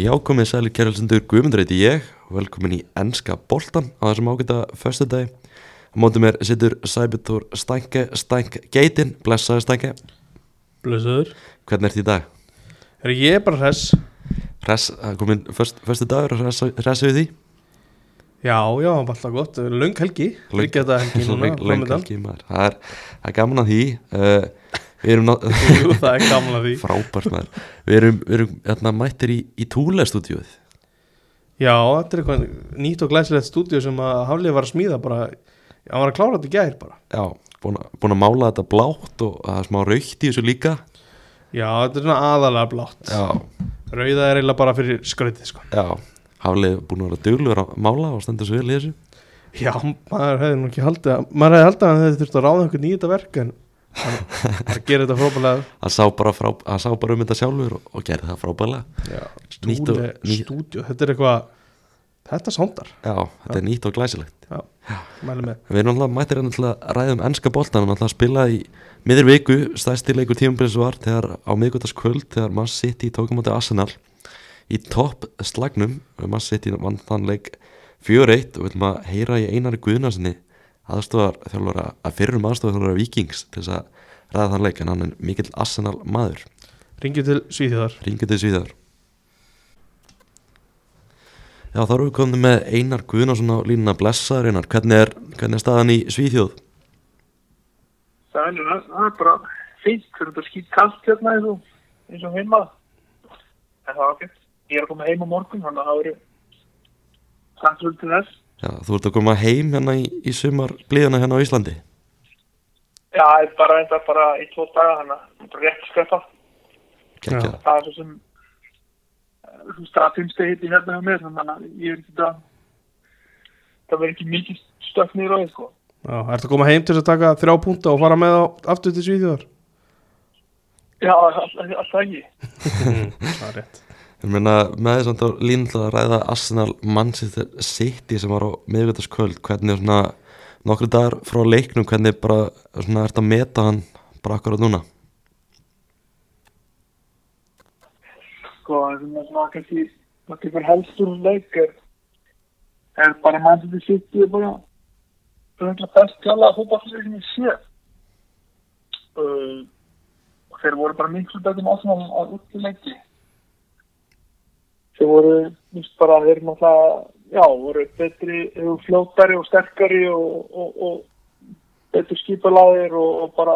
Já, komið sæli kæralsendur Guðmundur heiti ég og velkomin í Ennska boltan á þessum ágæta föstudagi. Á mótið mér sittur Sæbjörn Stænke, Stænk Geitin, blessaði Stænke. Blöðsöður Hvernig ert í dag? Er ég bara hress? Hress, komin föst, föstu dagur, hress, hress við því? Já, já, alltaf gott Löng helgi, ekki þetta helgi núna framundan. helgi, maður. Það er, það er gaman að því. Uh, við erum Jú, það er gaman að því frábært maður. Við erum, við erum hérna, mættir í, í Túle-stúdíuð. Já, þetta er eitthvað nýtt og glæsilegt stúdíu sem að Haflið var að smíða bara Hann var að klára þetta í gær bara Já, búin að, búin að mála þetta blátt og það er smá raukt í þessu líka. Já, þetta er svona aðalega blátt Já, Rauða er eiginlega bara fyrir skrautið sko Já, Haflið búin að vera duglur að mála og stendur svo vel í þessu Já, maður hefði nú ekki haldið að Maður hefði haldið að hann hefði þurft að ráða einhvern þetta verk En hann hann gerir þetta frábælega Hann sá bara, frá, hann sá bara um þetta sjálfur og, og gerði það Já, ný- stúdíu Þetta er eitthvað Þetta sándar, Já, þetta er nýtt og glæsilegt. Já, Við erum alltaf mættir hérna að ræða um ennska boltan og alltaf að spila í miður viku. Stærsti leikur tímabilis var þegar á miðgutaskvöld þegar Man City tókum átti Arsenal í topp slagnum. Man City vann þann leik 4-1 og við viljum að heyra í einari Guðnarsinni aðstofar þjálfara að fyrrum aðstofar þjálfara Vikings til þess að ræða þann leik en hann er mikill Arsenal maður Ringið til Svíþjóðar Ringið til Svíðar Já, þá erum við komið með Einar Guðnarsson á línuna blessaður Einar, hvernig er, hvernig er staðan í Svíþjóð? Það er, það er bara fínt, fyrir þetta skýt kallt hérna eins og, eins og heima. En það var ekki. Ég er að koma heim á morgun, þannig að það eru samsvöld til þess. Já, þú ert að koma heim hérna í, í sumar blíðana hérna á Íslandi Já, það er bara þetta bara í tvo daga, það er bara rétt. Kekja, Það er svo sem eh, þú staðfimsti hitti hérna hjá mér, þannig að ég er ekki það, það verður ekki mikið niður á því, sko. Já, ertu að koma heim til þess að taka þrjá púnta og fara með á aftur til Svíþjóðar? Já, alltaf, alltaf ekki. Það er rétt Ég meina með þess að lína til að ræða Arsenal Manchester City sem var á miðvitaskvöld hvernig svona nokkru dagar frá leiknum hvernig bara svona ert að meta hann bara akkurat núna? Sko, það er svona kannski það tekur helstur leik er, bara Manchester City er bara örgulega best kjalla fótballsleik sem ég sé og þeir voru bara miklu betur með ásynum á útleiki þeir voru víst bara þeir eru náttúrulega já, voru betri, fljóttari og sterkari og, og, og betur skipalaðir og, og bara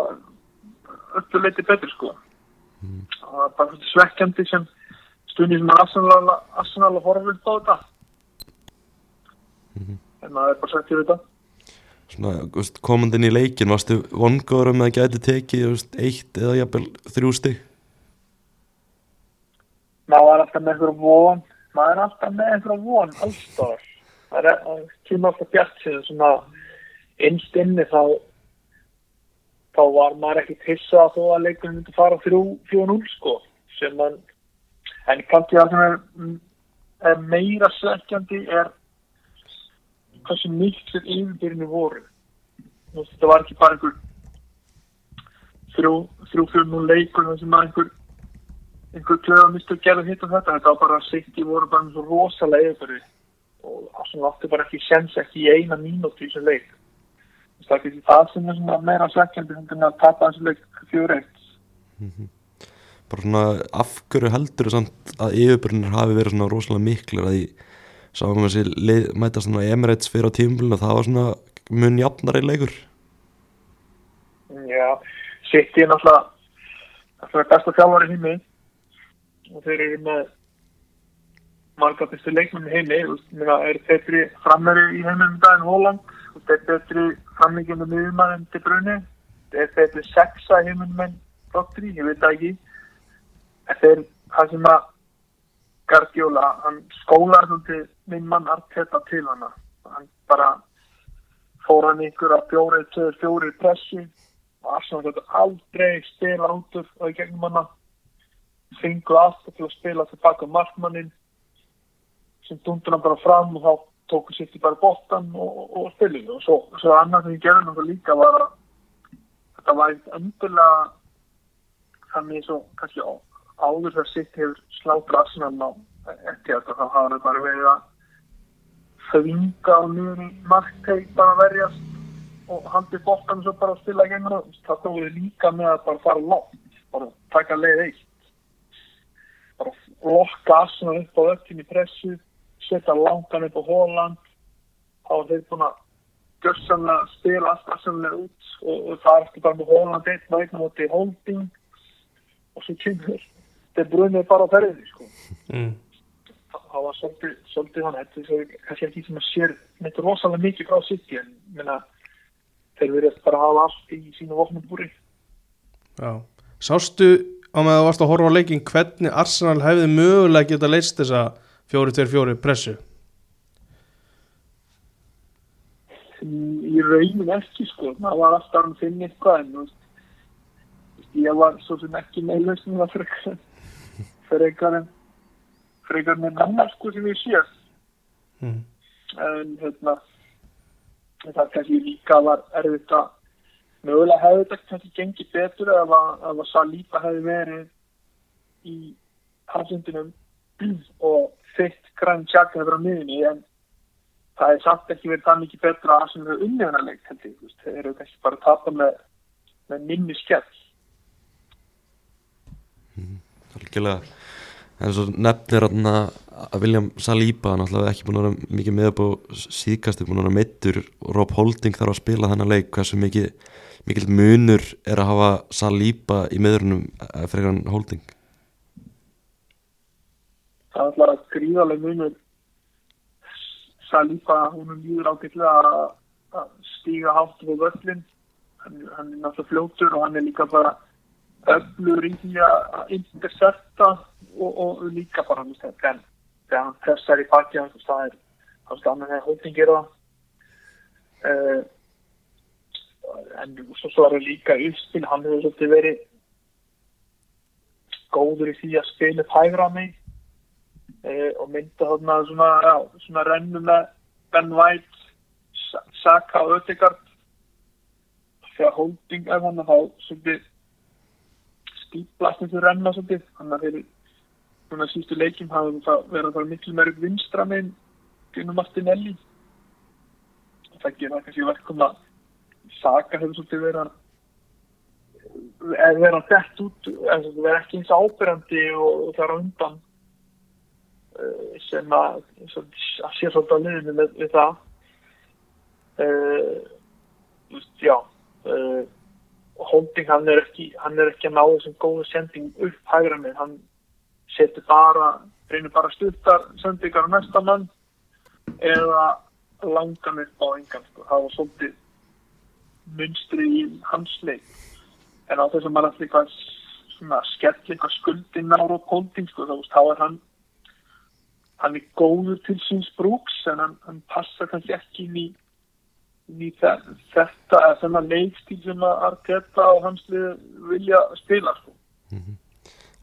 öllu leiti betur sko. Það var bara svolítið svekkjandi sem stundin sem Arsenal, Arsenal að horfa upp á þetta. En maður er bara til þetta. Svona komandinn í leikin varstu vongóður um að það gæti tekið veist, eitt eða jafnvel þrjú stig maður er alltaf með einhverjum von? Maður er alltaf með einhverjum von? Allstar. Það er það kemur alltaf bjart síðan svona innst inni þá þá var maður ekki hissa að þó að leikunum myndi fara 3-4-0 sko. Sem mann en kannski það sem er, er meira svekkjandi er hversu miklu yfirbyrjunni voru. Þú veist, þetta var ekki bara einhver 3-4-0 leikur þar sem að einhver einhver klöða mistu að gera hitt og þetta þetta var bara að City voru bara svo rosalega yfirbyrði og Arsenal átti bara ekki sens ekki í eina mínúti í þessum leik. Það er ekki það sem er meira svekkjandi en að tapa þessu leik fjóri eitt. Bara svona af hverju heldur samt að yfirbörnir hafi verið svona rosalega miklir? Að því sáum við leið, mætast svona Emirates fyrir á tímulinu það var svona mun jafnari leikur. Já, City er náttúrulega það er besta þjálfari heimi og þeir eru með marga bestu leikmenn í heimi er betri frammeiri í heimum daginn Holland? Og þeir betri framleikjandi miðjumann en De Bruyne þeir betri sexa í heimum menn Rodri, ég veit það ekki. En þeir, það sem að Guardiola, hann skólar svolítið minn mann Arteta til hana. Hann bara fór hann ykkur að fjóri, tveir, fjóri pressi og gæti aldrei átur á í gegnum hana fengu alltaf til að spila tilbaka markmannin sem dundur hann bara fram og þá tóku sitt í bara bóttan og, og, spilinu og svo, svo annað sem ég gerði náttúrulega líka var að þetta var eitthvað endilega þannig svo kannski á, áður þegar sitt hefur slátur Arsenal á ekki að það hafa bara verið að þvinga á í markteg bara verjast og handi bóttan svo bara að spila gengur það stóði líka með að bara fara langt bara taka leið eitt bara lokka Arsenal upp á öllin í pressu setja langan upp á Holland þá er þeir búin að gössanlega spila allt Arsenal út og, og það er eftir bara með Holland einn og einn móti holding og svo kynur þeir brunið bara á ferðinni sko mm. það var svolítið, svolítið hann þetta er kannski ekki sem að sér neitt rosalega mikið frá City en minna, þeir verið bara að hafa allt í sínu vopnum búri Já. Sástu á með að þú varst að horfa á leikin hvernig Arsenal hefði mögulega geta leist þessa 4-2-4 pressu? Í raunin ekki sko. Það var alltaf að finna eitthvað en ég var svo sem ekki með lausnum að frekar frekar en frekar með annar sko sem ég sé. Mm. en hérna það kannski líka var erfitt að mögulega hefði þetta kannski gengið betur ef að, Saliba hefði verið í halsundinum og þitt grann tjaka hefur á miðunni en það er samt ekki verið það mikið betra að sem eru unnefnarlegt þeir eru kannski bara að tapa með, með minni skell. Algjörlega. En svo nefnir að William Saliba náttúrulega ekki búin að vera mikið með upp á síðkastu búin að vera meittur og Rob Holding þarf að spila þennan leik hversu mikið mikil munur er að hafa Saliba í meðrunum fyrir hann Holding? Það er alltaf gríðarlega munur. Saliba, hún líður ágætlega að- að stíga hátt á völlin hann, hann er náttúrulega fljótur og hann er líka bara öflur í því að intercepta og, og líka bara veist, þegar hann pressar í pakki það er það er annan þegar hótting gera það. Uh, en svo, er það líka uppspil, hann hefur svolítið verið góður í því að spila upp hægra mig uh, og mynda þarna svona, já, svona rennu með Ben White Sa- Saka og Ödegard þegar holding er hann þá svolítið stíplast eins og renna svolítið þannig að þeir svona sístu leikjum hafa það verið að fara miklu upp vinstra meginn gennum Martinelli. Það gera kannski verkum að Saka hefur svolítið verið að vera dett út vera ekki eins ábyrjandi og, er á undan uh, sem að, að sé svolítið að liðinu með, með það uh, já uh, Holding hann er ekki hann er ekki að ná þessum góðu sending upp hægra með, hann setur bara reynir bara stuttar sendingar á næsta mann eða langan upp á engan sko. það var svolítið munstri í hans leik. En á þess að maður allir eitthvað svona skell eitthvað skuldin nára og Holding sko, þá, þá er hann hann er góður til síns brúks en hann, hann passa kannski ekki inn í, inn í þe- þetta eða þennan leikstíl sem að Arteta og hans lið vilja spila sko.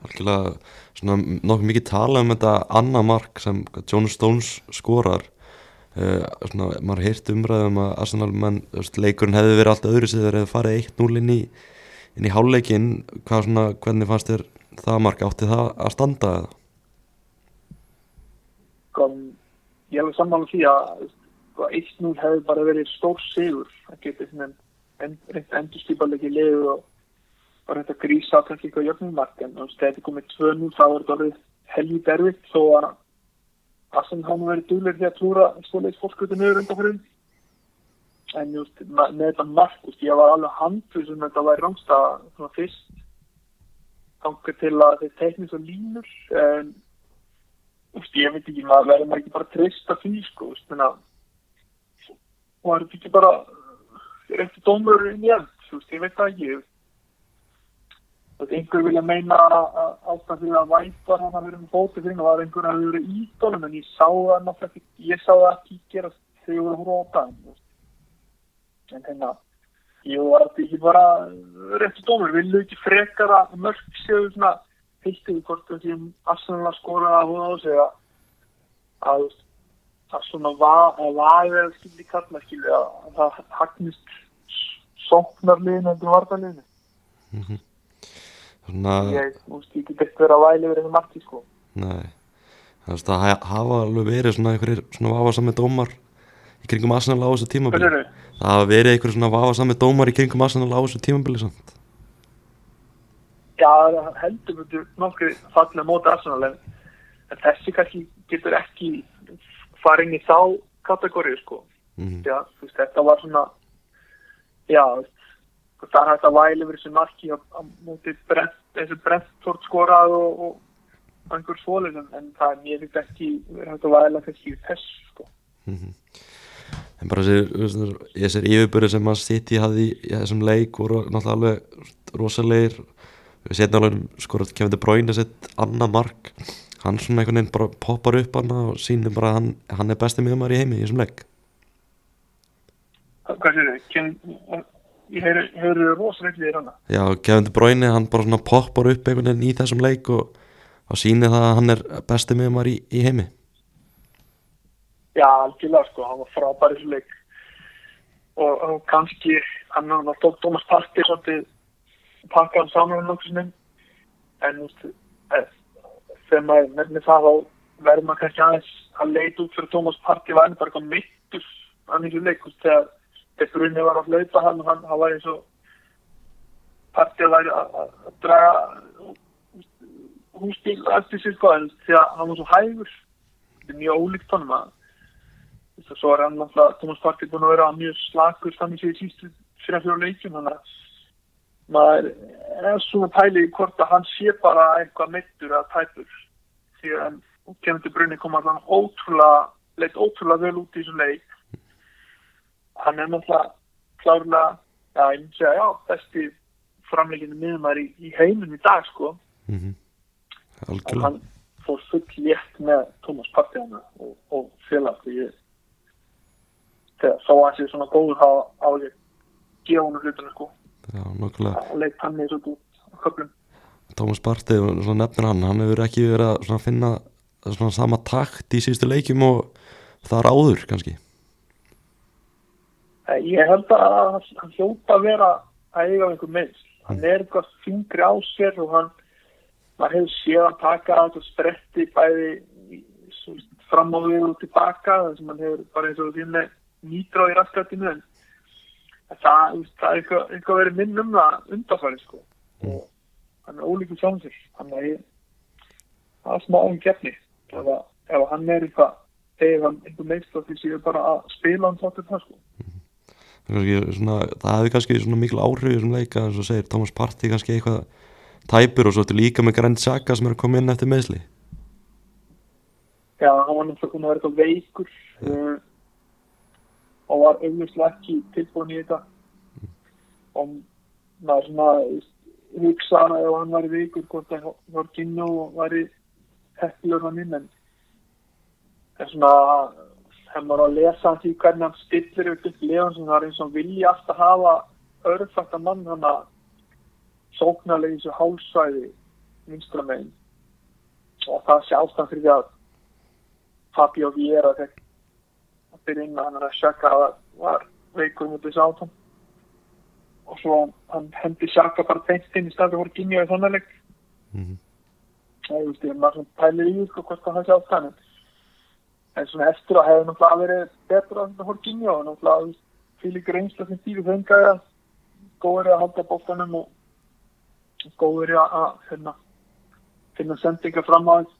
algjörlega svona nokkuð mikið tala um þetta annað mark sem John Stones skorar uh, svona, maður heyrt umræðum að Arsenal menn, leikurinn hefði verið allt öðru sem þeir hefði farið 1-0 inn í í svona hvernig fannst þér það mark, átti það að standa eða? Kom, ég hefði sammála því að sko, 1-0 hefði bara verið stór sigur. Það svona en, reynt endurstýparleiki liðu og reynt að grísa kannski eitthvað jöfnumark en þú veist, þegar þetta er komið 2-0 þá er þetta orðið helvít erfitt. Þó að Assen hann verið duglega því að trúra stóleik fólkskutu niður undan fyrir en just, með þetta mark just, ég var alveg handlu sem þetta var rámst að svona fyrst. Þangar til að þeir tekni svo línur en just, ég veit ekki, maður verður maður ekki bara treysta því sko, það er ekki bara rétti dómur inn í eld just, ég veit það ekki einhver vilja meina að ástæðan fyrir að væpar hann að vera með fótið fyrir var einhver að vera í ídólum en ég sá það náttúrulega ekki, ég sá það ekki gerast þegar ég voru að horfa á það en hérna ég var þetta ekki bara réttu dómur, vilju ekki frekar að mörg séu svona heittið hvort það sem Arsenal að skora að hóða á sig að að, að svona að vaga eða skildi kalla skildi að það hagnist sóknarliðinu en varnarliðinu Svona, ég, veist, ég get ekki verið að væli yfir þessu marki sko. Nei. Það veist, það ha- hafa alveg verið svona einhverjir svona vafasami dómar í kringum Arsenal á þessu tímabili. Er þau? Það hafa verið einhverjir svona vafasami dómar í kringum Arsenal á þessu tímabili samt. Já, það heldur myndu nokkri fallið móti Arsenal en, þessi kannski getur ekki farið inn í þá kategóriu sko. mm Já, þú veist, þetta var svona já, þú veist, það er hægt að væli verið sem marki á, móti brent, eins og Brentford skorað og, og einhver svoleið en, það er mér finnst ekki verið hægt að væla í þess sko. En bara þessi, þessir yfirbyrði sem að City hafði í, þessum leik voru náttúrulega alveg rosalegir við setjum alveg skorað kemur til bróinu sett annað mark hann svona einhvern veginn bara poppar upp hann og sýnir bara að hann, hann er besti miðumar í heimi í þessum leik Hvað séu þau? Ég heyri rosalegli í hana. Já, Kevin Bruyne, hann bara svona poppar upp einhvern veginn í þessum leik og, og sýnir það að hann er besti miðumar í, í heimi. Já, algjörlega sko, hann var frábær í þessu leik. Og, og kannski hann var tók Thomas Partey svolítið pakka hann saman um sinnum. En eh, þegar maður nefnir það þá verður maður kannski aðeins að leita út fyrir Thomas Partey var hann bara eitthvað mittur í þessu leik, veist, þegar þegar Brunni var að hlaupa hann hann, hann var eins og Partey væri að að- að draga húsbíl eftir sér sko en því að hann var svo hægur þetta er mjög ólíkt honum að Þess að svo er hann náttúrulega, Thomas Partey búin að vera mjög slakur þannig séð í sístu fyrir fjóru leikjum, þannig að maður er svona pæli í hvort að hann sé bara eitthvað meittur eða tæpur því að til brunni kom allan ótrúlega, leitt ótrúlega vel út í þessu leik. Hann er náttúrulega klárlega, já, ég myndi segja, já, besti framleikinu miðumar í, í heiminn í dag, sko. mm -hmm. En hann fór full létt með Thomas Partey hana og, og félag því ég þegar sá að sé svona góður þá á ég gefa hún hlutinu sko. Já, nokkulega og leitt hann í svo út á köflum. Thomas Partey, svona nefnir hann hann hefur ekki verið að svona finna svona sama takt í síðustu leikjum og þar áður kannski ég held að hann hljóta að vera að eiga einhver meðs hann er eitthvað fingri á sér og hann maður hefur séð að taka þetta spretti bæði í- svo fram á við og tilbaka þar sem hann hefur bara eins og því með nýtrá í raskatinu en það, það er eitthvað, eitthvað verið minn um það undanfæri sko. Og hann er ólíkur sjálfum sér. Hann er það er smá um gefni ef, að- hann er eitthvað ef hann einhver meðst því séu bara að spila hann þáttur það sko. Kannski, svona, það hefði kannski svona mikil áhrif í þessum leika eins og segir Thomas Partey kannski eitthvað tæpur og svo ertu líka með Grand Xhaka sem er að koma inn eftir meðsli Já, hann var náttúrulega búin að vera eitthvað veikur uh, og var auðvitað ekki tilbúin í þetta. Og maður svona hugsa ef hann var veikur hvort að Jorginho væri heppilegur hann inn en það er svona þegar maður á að lesa því hvernig hann stillir upp lefan sem það er eins og hann vilji alltaf hafa örfætta mann hann að sóknarlega í þessu hálsvæði vinstra megin. Og það sé ástæðan fyrir því að Fabio Vieira þegar að byrja inn með hann að Sjaka var, var veikur mútið sátum og svo hann hendi Sjaka bara beint inn í staði voru Ginja í þannig leik Mhm. og þú veist, ég er maður svona pælir í sko hvort það sé ástæðan. en- en svona eftir að hefði náttúrulega verið betra að þetta voru Ginja og náttúrulega fylgur einslega sem stífi þengaði að góður að halda bóttanum og góður að, að hérna, finna sendinga fram á þess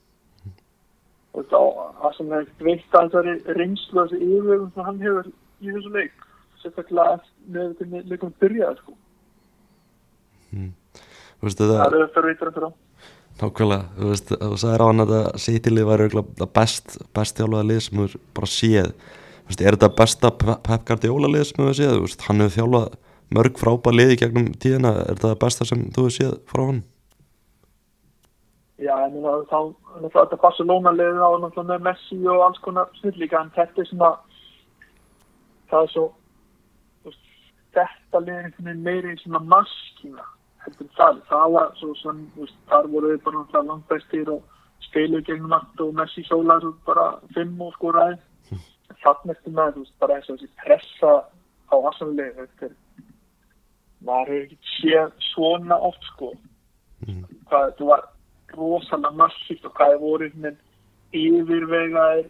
og það sem er veitt að þessari reynslu þessi yfirvegum sem hann hefur í þessu leik sérstaklega með hvernig leikum byrjaði sko. Veist þetta það er auðvitað reytur eftir á Nákvæmlega, þú veist, þú sagðir á hann að City-lið var auðvitað best best þjálfaða lið sem þú bara séð. Þú veist, er þetta besta Pe- Pep Guardiola lið sem þú séð, þú veist, hann hefur þjálfað mörg frábæð lið í gegnum tíðina. Er þetta besta sem þú hefur séð frá hann Já, en þá, þá þetta Barcelona liðið á náttúrulega Messi og alls konar snillíka en þetta er svona það er svo veist, þetta liðið er meiri svona maskína en það, var svo veist, þar voru við bara náttúrulega langbæstir og spiluð gegnum allt og Messi svo bara fimm og skoraði. Þannig eftir með, þú veist, bara eins og þessi pressa á er maður hefur ekki séð svona oft sko. Hvað þetta var rosalega massíft og hvað það voru yfirvegaðir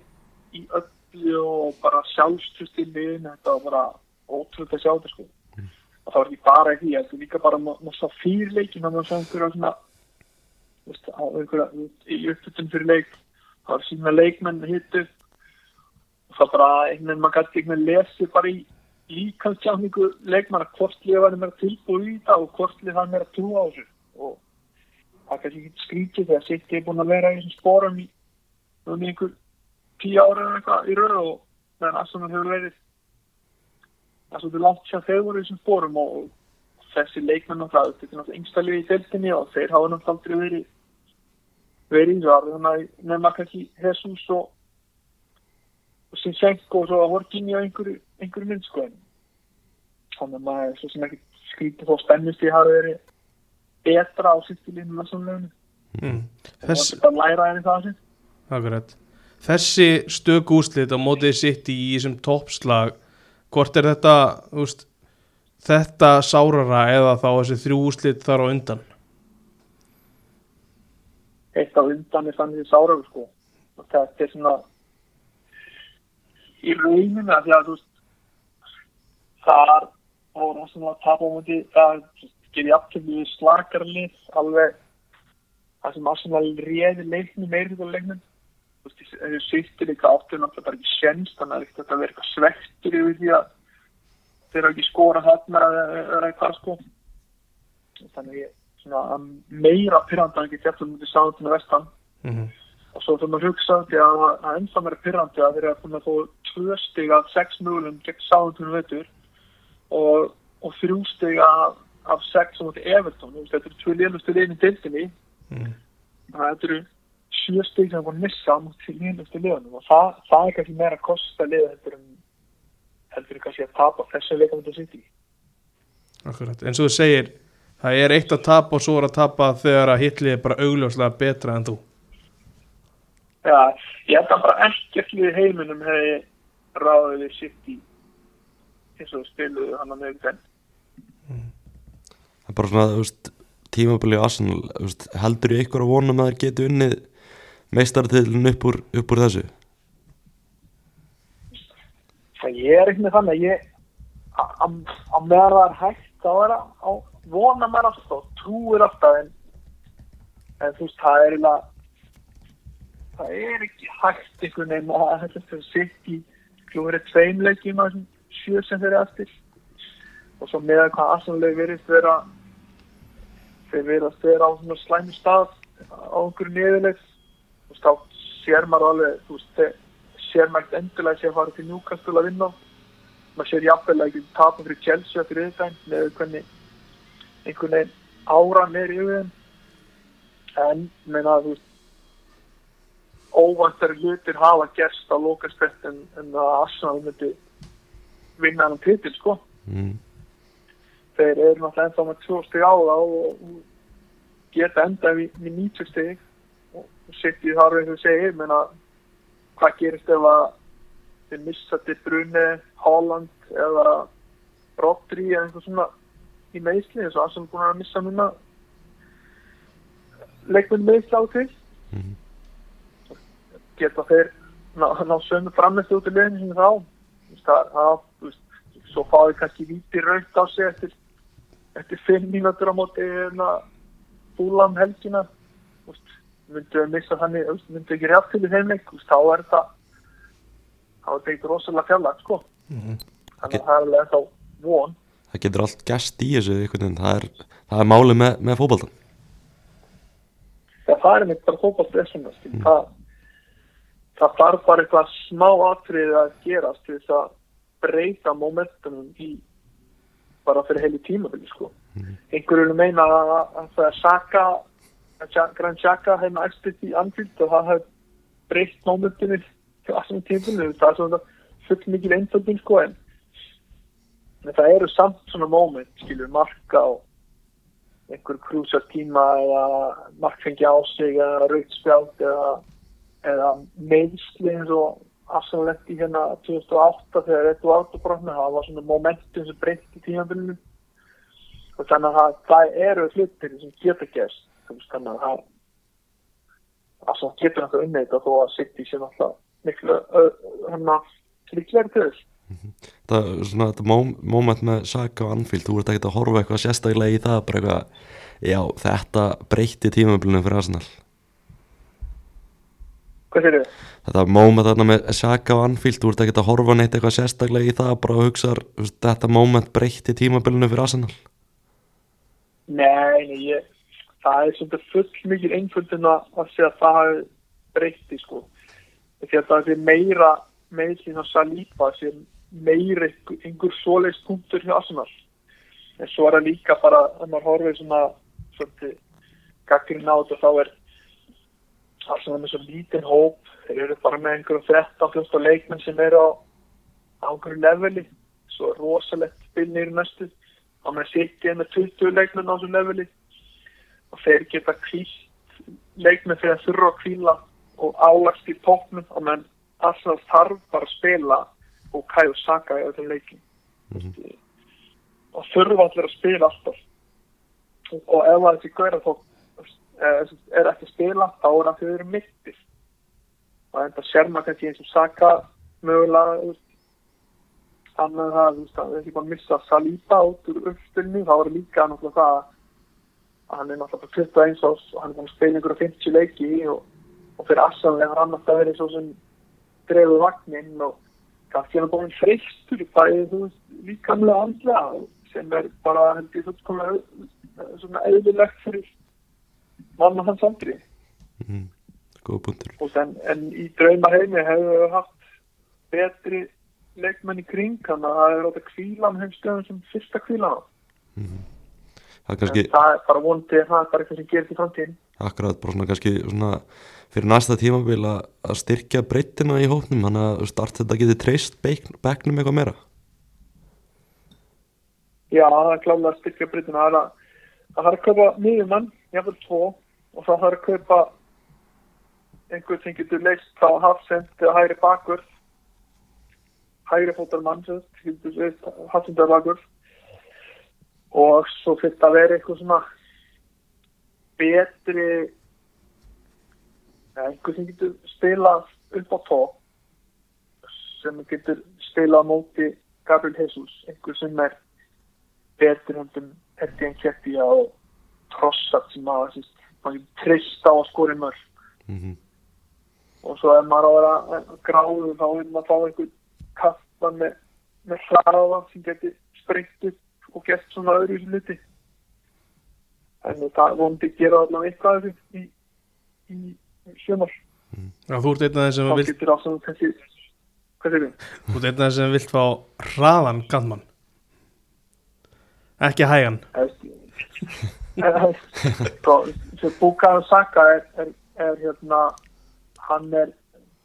í öllu og bara liðin þetta var bara ótrúlega að sjá þetta sko og það var ekki bara því þetta er líka bara maður sá fyrir leikin þannig að maður sá einhverja svona í upptöldun fyrir leik það var sína leikmenn hittu og það bara einhvern veginn maður gæti einhvern veginn lesi bara í líkansjáningu leikmanna hvort lið var meira tilbúið í það og hvort lið hann meira trú á þessu. Og það kannski ekki skrítið þegar sitt er búin að vera í þessum spórum um einhver tíu ára eða eitthvað í röð og meðan Arsenal hefur verið það er svolítið langt sem þeir voru í þessum spórum og þessi leikmenn náttúrulega þetta er náttúrulega yngsta lið í deltinni og þeir hafa náttúrulega aldrei verið verið í það þannig að nefna kannski Jesus og og sem senk og svo að Horkinni á einhverju, einhverju mynd sko en þannig að maður svo sem ekki skrítið þó spennist ég hafi verið betra á sýttilínu með svona lögnu mm. og Þess, það læra enn það sem akkurat. Þessi stök úslit á mótið sitt í þessum toppslag hvort er þetta úst, þetta sárara eða þá þessi þrjú úslit þar á undan? Eitt á undan er þannig sáraður sko. Og þetta er svona í rauninu að því að veist þar voru svona að tapa á múti það gerir afturlið slagarlið alveg það sem Arsenal réði leiknum meiri þetta leiknum þessu sýttir líka áttur náttúrulega bara ekki sjens þannig að þetta verður eitthvað svektur yfir því að þeir eru ekki skora þarna eða eitthvað sko þannig ég svona meira pyrrandi en ekki fjallum út í sáðunum vestan mm -hmm. og svo þurfum að hugsa því að það er ennþá meira pyrrandi að þeir eru að fá tvö stig af sex mögulegum gegn sáðunum veitur og, og þrjú stig af, af sex á veist, þetta eru tvö lélustu liðin í deildinni Mm. þannig að þetta eru sjö stig sem er búin að missa á móti lélustu liðunum. Og það, það er kannski meira að kosta liða heldur en heldur en kannski að tapa þessu leikamöndu sitt í Akkurat, eins og þú segir það er eitt að tapa og svo er að tapa þegar að hitlið er bara augljóslega betra en þú. Já, ég held að bara ekkert lið í heiminum hefði ráðið við sitt í eins og spiluðu hann að nefn Það er bara svona, þú veist, tímabili á Arsenal, heldur í ykkur að vonum að þeir geti unnið meistartitlun upp upp úr þessu? Ég er ekki með þannig að ég að- að að meðan það er hægt að á, vona mér alltaf og trúir alltaf en, en þú veist, það er eiginlega það er ekki hægt einhvern veginn að þetta fyrir sitt í klúrið tveimleikjum þessum sjö sem þeir eru eftir og svo með hvað aðsannlega verið vera þeir verðast vera á svona slæmi stað á einhverju niðurleik og þá sér maður alveg þú veist, sér maður endilega sé að fara til Newcastle að vinna. Maður sér jafnvel ekki tapa fyrir Chelsea eftir yfirdæn með einhvern veginn áran er yfir þeim. En meina þú veist óvæntar hlutir hafa gerst á lokastett en, en að Arsenal myndi vinna hann titil sko. Mm. þeir eru náttúrulega ennþá með tvö stig á það og, og geta enda við, við 90 stig. og sitt í þar eins og segir menna hvað gerist ef að þeir missa til Brunni, Holland eða Rodri eða einhver svona í meðsli eins og Arsenal búin að missa minna leikminn meðsli á til. Mhm. geta þeir ná, ná sömu frammestu út í liðinu sem þá? Þú það, það, þú veist, svo fáið kannski víti raukt á sig eftir, eftir fimm mínútur á móti hérna, fúlam helgina. Þú veist, myndu að missa þannig myndu ekki rétt til í þeim leik þá er þetta þá er þetta eitthvað rosalega fjallag sko. Mhm. þannig að það er alveg þá von Það getur allt gæst í þessu veginn, það er, það er málið með, með fótboltan. það, er mitt bara fókbalt þessum það, það þarf bara eitthvað smá atriði að gerast til þess að breyta momentunum í bara fyrir heilu tímabili sko. einhverju vil meina að, að það er Saka Gran Saka hefði æstið í Anfield og það hefði breytt momentunum til þessum tímabili það er svona full mikil einföldin sko en það eru samt svona moment skilur marka og einhver krúsar tíma eða markfengi á sig eða rautspjátt eða, eða meðsli eins og Arsenal lendi hérna 2008 þegar þetta var autobrotna það var svona momentum sem breytti tímabilinu. Og þannig að það, það eru hlutir sem geta veist, þannig að það getur hann unnið þetta þó að City sé náttúrulega miklu hann að líklega til þess. Þetta, svona, þetta móm- moment með Saka og Anfield, þú ert ekkert að horfa eitthvað sérstaklega í það, bara eitthvað já, þetta breytti tímabilinu fyrir Arsenal. Hvað sér þið? þetta moment þarna með Saka og Anfield, þú ert ekkert að horfa neitt eitthvað sérstaklega í það, bara hugsa þetta moment breytti tímabilinu fyrir Arsenal? Nei, nei, ég, það er svolítið full mikil einföldin að að segja að það hafi breytti sko. Því að það er meira meðlinn á Saliba sem meira einhver, svoleiðs punktur hjá Arsenal. En svo er það líka bara að maður horfið svona svolítið gaggrinn á þetta þá er Arsenal með svo lítinn hóp. Þeir eru bara með einhverjum 13-14 leikmenn sem eru á, á einhverju leveli. Svo rosalegt spil nýri næstu þá með City með 20 leikmenn á þessu leveli og þeir geta kvílt fyrir að þurfa að kvíla og álast í tóknum og menn Arsenal þarf bara að spila og og Saka í öllum leikin og þurfa allir að spila alltaf. Og ef það þessi gauðra þó er ekki að spila þá er það þau eru mittir og enda sér maður kannski eins og Saka mögulega þú veist, þannig að það, það er ekki bara að missa Saliba út úr uppstunni, þá er líka náttúrulega það að hann er náttúrulega bara 21 ás og hann er búin að spila yngur 50 leiki og, og fyrir assanlega hann annars að vera svo sem drefuð vagninn og kannski hann er búin freystur bæðið, þú veist, líkamlega andlega sem er bara, held ég, fullkomlega svona eðlilegt fyrir mann og hans andri mm, góð punktur. Og en, en í draumar heimi hefur við haft betri leikmenn í kring þannig að það er átt að kvíla með þeim stöðum sem fyrsta kvíla það er kannski, það er bara vonandi það er bara eitthvað sem gerist í framtíðin akkurat bara svona kannski svona fyrir næsta tímabil að, styrkja breyttina í hópnum, þannig að start þetta geti treyst bekknum eitthvað meira. Já það er klálega að styrkja breytina það er að kaupa miðjumann, jáfnvel tvo og það er að kaupa einhvern sem getur leist frá hafsend eða hægri bakur hægri fótar mann hafsendar bakur og svo fyrir að vera eitthvað svona betri einhver sem getur spilað upp á tó sem getur spilað á móti Gabriel Jesus. Einhver sem er betri hundum Eddie Nketiah og Trossard sem að maður trist á að skori mörg? Mm -hmm. og svo ef maður á að vera gráður þá vil maður fá einhvern kaftan með, með hraða sem getur sprengt upp og gert svona öðru í hluti. En það vondi gera allavega eitthvað þessu í, í sjömar Já, þú ert einn af þeim sem vilt hvað segir þið? Þú ert einn af þeim sem vilt fá hraðan gandmann Ekki hægan. Bukayo Saka er, er, er hérna hann er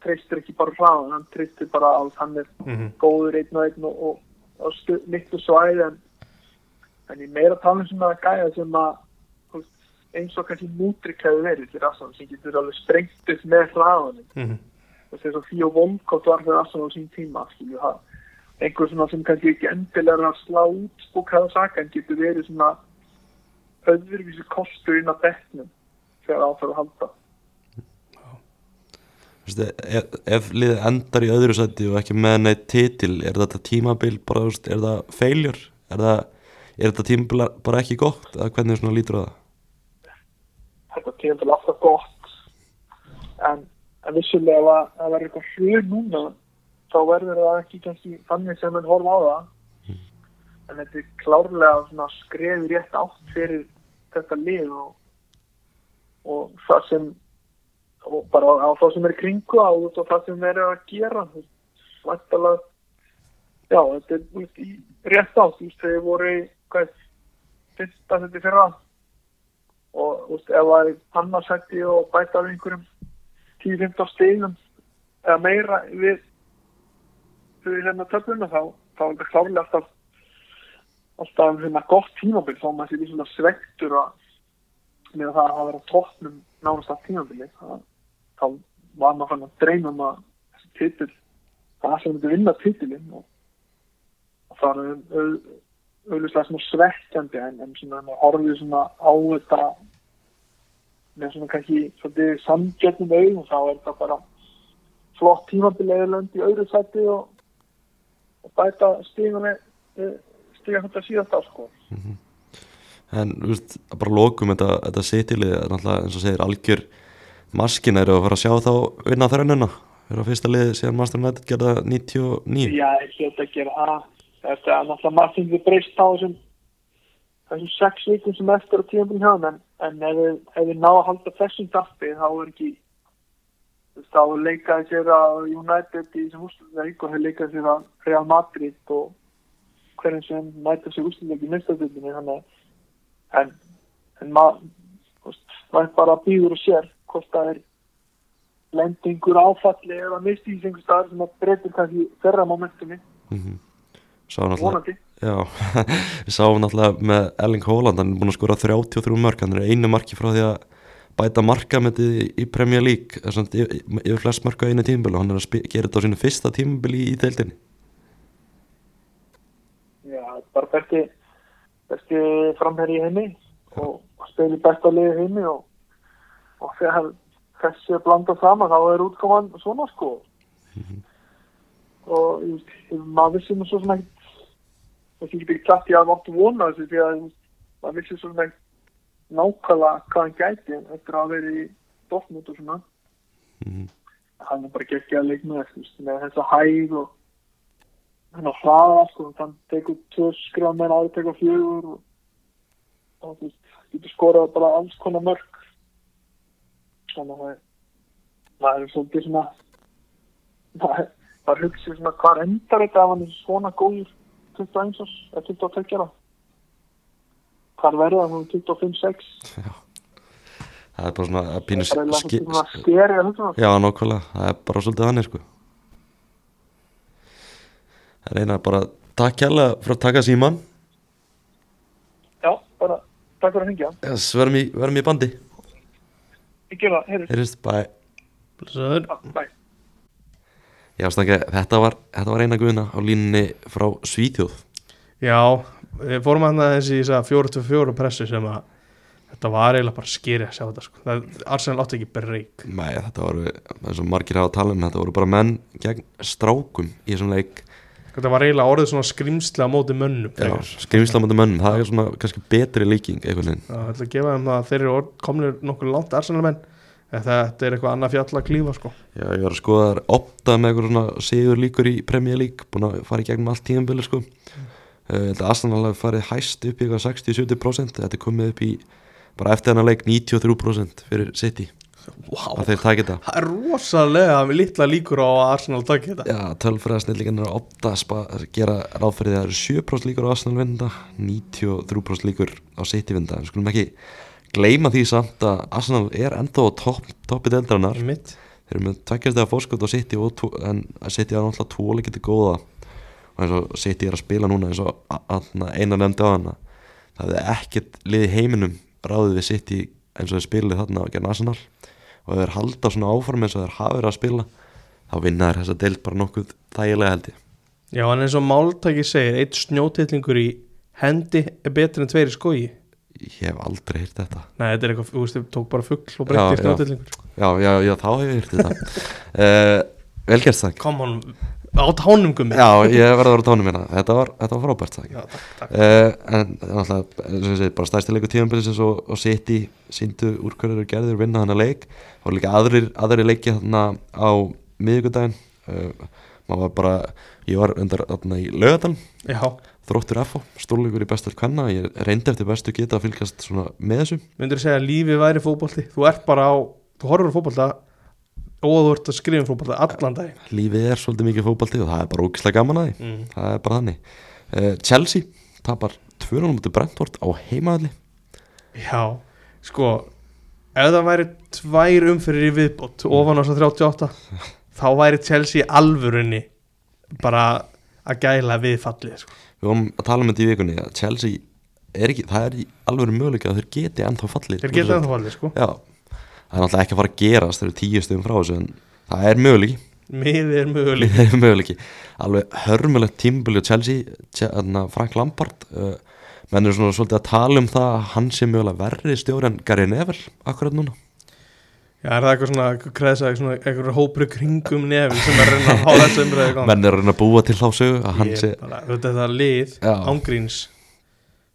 treystir ekki bara hraðan, hann treystir bara á hann er Mhm. góður einn og einn og, og, og litlu svæði en, en ég meira tala um svona gæja sem að eins og kannski mútrik hefur verið til Assan sem getur alveg sprengt upp með hraðanum. Mhm. og þess að Fíó Volkot var fyrir Assan á sín tíma einhver svona sem kannski ekki endilega að slá út Bukayo Saka en getur verið svona öðruvísi kostur inn á bekknum þegar áfæður að halda. Ef, ef liðið endar í öðru sæti og ekki með neitt titil er þetta tímabil bara, er það feiljur er, það, er þetta tímabil bara ekki gott? Eða hvernig svona lítur á það? Þetta kemur til alltaf gott. En, en vissulega ef að það verður eitthvað hrjur núna þá verður það ekki kannski þannig sem mann horfa á það. En þetta er klárlega svona skrefi rétt átt fyrir þetta lið og, og það sem og bara á það sem er kringu á og það sem er að gera. Þú veist, væntanlega já, þetta er rétt átt þegar voru hvað er, fyrsta þetta fyrra. Og veist, ef það er annarsætti og bæta af einhverjum 10-15 stegum eða meira við við hérna töfluna þá þá er þetta klárlega alltaf alltaf hérna gott tímabil. Þá maður sé því svona svektur með það að hafa verið á toppnum nánast að tímabili það, þá var maður fann að dreyma um að þessi titil það sem þetta vinna titilinn og, og það er au- auðvitað svona svekkjandi en, en svona horfið svona á þetta með svona kannski svolítið samgjötnum augum þá er það bara flott tímabilið lönd í öðru sæti og, og bæta stíðan stíðan þetta síðast á sko. En þú veist, að bara lokum þetta, þetta sitilið er náttúrulega eins og segir algjör maskin eru að fara að sjá þá vinna þrönuna vera að fyrsta liði síðan Master United gerða 99 Já, ég hljóta að gera það þetta er náttúrulega margt sem við breyst á þessum þessum sex vikum sem eftir á tímabilið hjá þeim en, en ef við, við ná að halda þessum dappi þá er ekki þá leikaði sér að United í þessum úrsluleik og þeir leikaði sér að Real Madrid og hverjum sem mæta sér úrsluleik í að en, en maður maður bara býður og sér hvort það er lendingur áfalli eða einhver staðar sem að breytir kannski þeirra momentumi Sá náttúrulega Já, við sáum náttúrulega með Erling Haaland, hann er búin að skora 33 mörg, hann er einu marki frá því að bæta markametið í Premier League, yfir, flest á einu tímabili og hann er að gera þetta á sínu fyrsta tímabili í deildinni. Já, bara besti besti framherri í heimi og spili besta liði heimi og, og þegar þessi er blandað saman þá er útkoman svona sko. Og ég veist, maður vissi nú svo sem ekkert þessi getur ekki sagt ég að vant vona þessu því að maður vissi svo sem ekkert nákvæmlega hvað hann gæti eftir að vera í Dortmund og svona. Mhm. hann er bara geggja að leikna með þessa hæð og hann á hraða sko, hann tekur tvö skrifa með aðeins tekur fjögur og, og þú getur skorað bara alls konar mörg þannig að það er svolítið svona það er hugsið svona hvað endar þetta ef hann er svona góður 21 árs, eða 22 ára. Hvað verður það? Hún 25-6 Það er bara svona að pínu er alveg skeri Já, nákvæmlega, það er bara svolítið þannig sko. Það er eina bara takk kjærlega fyrir að taka síman, já, bara takk fyrir að hengja yes, verðum, í, í bandi, gera það, heyrðist, bæ. Blessaður. Já, Já, stangi, þetta var, þetta var eina guðina á línunni frá Svíþjóð. Já, við fórum að þessi í þess að 4-4 pressu sem að þetta var eiginlega bara skeri að sjá þetta sko. það, Arsenal átti ekki breyk Nei, þetta voru, eins og margir hafa að tala um, þetta voru bara menn gegn strákum í þessum leik. þetta var eiginlega orðið svona skrimslega á móti mönnum Já, frekar. skrimslamöndu mönnum, það er svona kannski betri líking einhvern veginn. Það ætla að gefa þeim það að þeir eru komnir nokkuð langt Arsenal menn en þetta er eitthvað annað fjall að klífa sko. Já, ég var að skoða þar opta með eitthvað svona sigur líkur í Premier League, búin að fara í gegnum allt tíðanbili sko. Uh, þetta Arsenal hafi farið hæst upp í eitthvað 60-70%, þetta er komið upp í bara eftir hennar leik 93% fyrir City, wow. að þeir takja þetta. Það er rosalega litla líkur á að Arsenal takki þetta Já, tölfræða snillíkan er að opta gera ráð fyrir því að það eru 7% líkur á Arsenal vinda, 93% líkur á City vinda, en skulum ekki gleyma því samt að Arsenal er ennþá á topp, toppi deildarinnar. Mitt. þeir eru með tveggjastega fórskot á City og en City er náttúrulega tvoleikið til góða. Og eins og City er að spila núna eins og a- a- eina nefndi á hana það hefði ekkert liði heiminum ráðið við City eins og þeir spilið þarna á gerna Arsenal. Og þeir halda svona áform eins og þeir hafa verið að spila þá vinna þeir þessa deild bara nokkuð þægilega held ég. Já, en eins og máltæki segir eitt snjótillingur í hendi er betur en tveir í skói ég hef aldrei heyrt þetta. Nei, þetta er eitthvað, þú veist, þau tók bara fugg og breytti já. snjótillingur já, já, já, þá hef ég heyrt þetta. Uh, velgerst það Kom hann á tánum gummi. Já, ég verði að vera tónum hérna. Þetta var, þetta var frábært það Já, takk, takk. Uh, en náttúrulega, eins og ég segi, bara stærstileiku tíðanbilsins og, og City síndu úr hverju eru gerðir vinna hana leik. Og líka aðrir, aðrir leiki þarna á miðvikudaginn. Uh, maður var bara, ég var undar þarna í lögadal, Já, þróttur FO stórleikur í bestur kvenna, ég reyndi eftir bestu geta að fylgjast svona með þessu. Myndur segja að lífið væri fótbolti? Þú ert bara á, þú horfur á fótbolta og þú ert að skrifa um fótbolta allan dag lífið er svolítið mikið fótbalti og það er bara ógislega gaman að því. Mm. það er bara þannig. Uh, Chelsea tapar 2-0 mútið Brentford á heimaðli Já, sko ef það væri tvær umfyrir í viðbót ofan á þess 38 þá væri Chelsea alvörunni bara að gæla við fallið sko. Við vorum að tala um þetta í vikunni að Chelsea er ekki, það er alveg möguleika að þeir geti ennþá fallið þeir geta ennþá fallið sko. Já, það er náttúrulega ekki að fara að gerast eru tíu stöðum frá þessu en það er möguleiki. Miðið er möguleik það er möguleiki. Alveg hörmulegt tímbili á Chelsea Frank Lampard uh, menn er svona svolítið að tala um það að hann sé mögulega verri stjóri en Gary Neville akkurat núna Já, er það eitthvað svona, kreðsa, svona, eitthvað hópur kringum nefi sem er reyna að hafa þessu umræði í gang? menn er reyna að búa til þá sögu að sé bara, þetta, þetta lið, Já. ángríns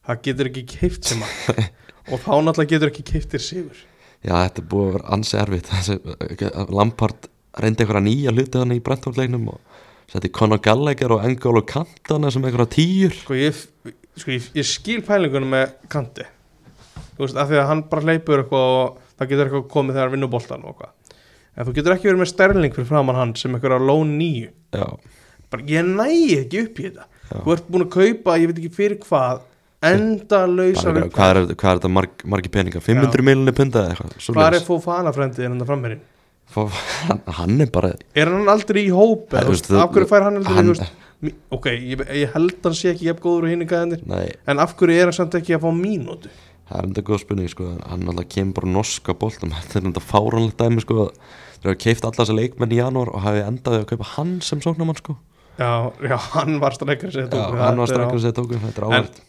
það getur ekki keift sem að og þá náttúrulega getur ekki keift þér sigur. Já þetta er búið að vera ansi erfitt. Þessi, Lampard reyndi einhverja nýja hluti hann í brentfólkleiknum og setti Conor Gallagher og Engolo Kantana sem einhverja tíur. Sko ég, sko, ég, ég skil pælingunum með kanti þú veist, af því að hann bara hleypur eitthvað og það getur eitthvað komið þegar hann vinnur boltan og eitthvað. En þú getur ekki verið með sterling fyrir framann hann sem eitthvað lón nýju bara ég næ ekki upp í þetta. Já. þú ert búin að kaupa, ég veit ekki fyrir hvað enda lausa hvað, hvað er þetta marg, margi peningar? 500 miljonir punda eða eitthvað hvað er fófana frendið en þetta frammeirinn Fá- hann, hann er bara er hann aldrei í hóp af hverju fær hann aldrei hann- mi- ok, ég, ég held hann sé ekki jafn góður og hinn gæðanir nei, en af hverju er hann samt ekki að fá mínútu það er enda góð spurning sko. hann alltaf kemur bara norska boltum þetta er enda fáranlegt dæmi sko. þeir hafa keift alla þessa leikmenn í janúar og hafi endaði að kaupa hann sem sóknamann sko. já, já, hann var strækjar sem já, tók hann var að segja tókum þetta er En- áhægt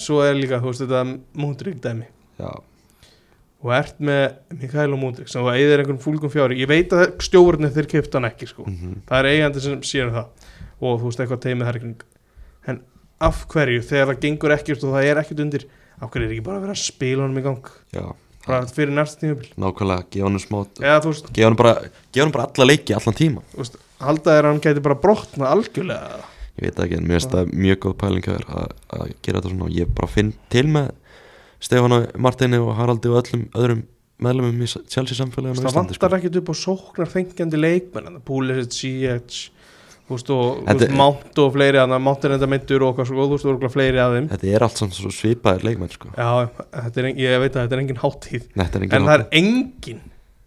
svo er líka, þú veist, þetta Múndrik dæmi já, og ert með Mikael og Múndrik sem þú eigðir einhvern fúlgum fjári ég veit að stjórnir þeir keipt hann ekki sko. mhm. það er eigandi sem sér um það og þú veist eitthvað teimið þar en af hverju, þegar það gengur ekkert og það er ekkert undir, hverju er ekki bara að vera að spila honum í gang, já, bara fyrir næsta tímabil? Nákvæmlega gefa hann smá eða þú veist, gefa hann bara, gefa hann bara alla leiki allan tíma. Þú veist halda þér að hann gæti bara brotna algjörlega ég veit það ekki, en mér finnst það mjög góð pæling að, að gera þetta svona. Og ég bara finn til með Stefán og Martini og Haraldi og öllum öðrum meðlumum í Chelsea samfélaginu það vantar ekkert upp á sóknar fengjandi leikmenn Púlisitt, Ziyech Þetta- veist, Mount og fleiri að Mount er enda myndur og þú veist og örugglega fleiri að þeim. Þetta er allt svona svo svipaðir leikmenn sko. já, er, ég veit að þetta er engin háttíð Nei, er en engin það er engin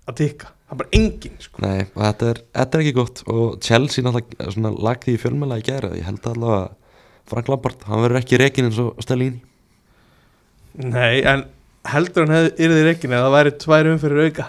að tikka það er bara engin sko. Nei, og þetta er, þetta er ekki gott. Og Chelsea náttúrulega svona lagði í fjölmjöla í gæra ég held allavega að Frank Lampard hann verður ekki reikin eins og Stellini. Nei, en heldur hann hefði yrðið reikin eða það væri tvær umfyrir auka?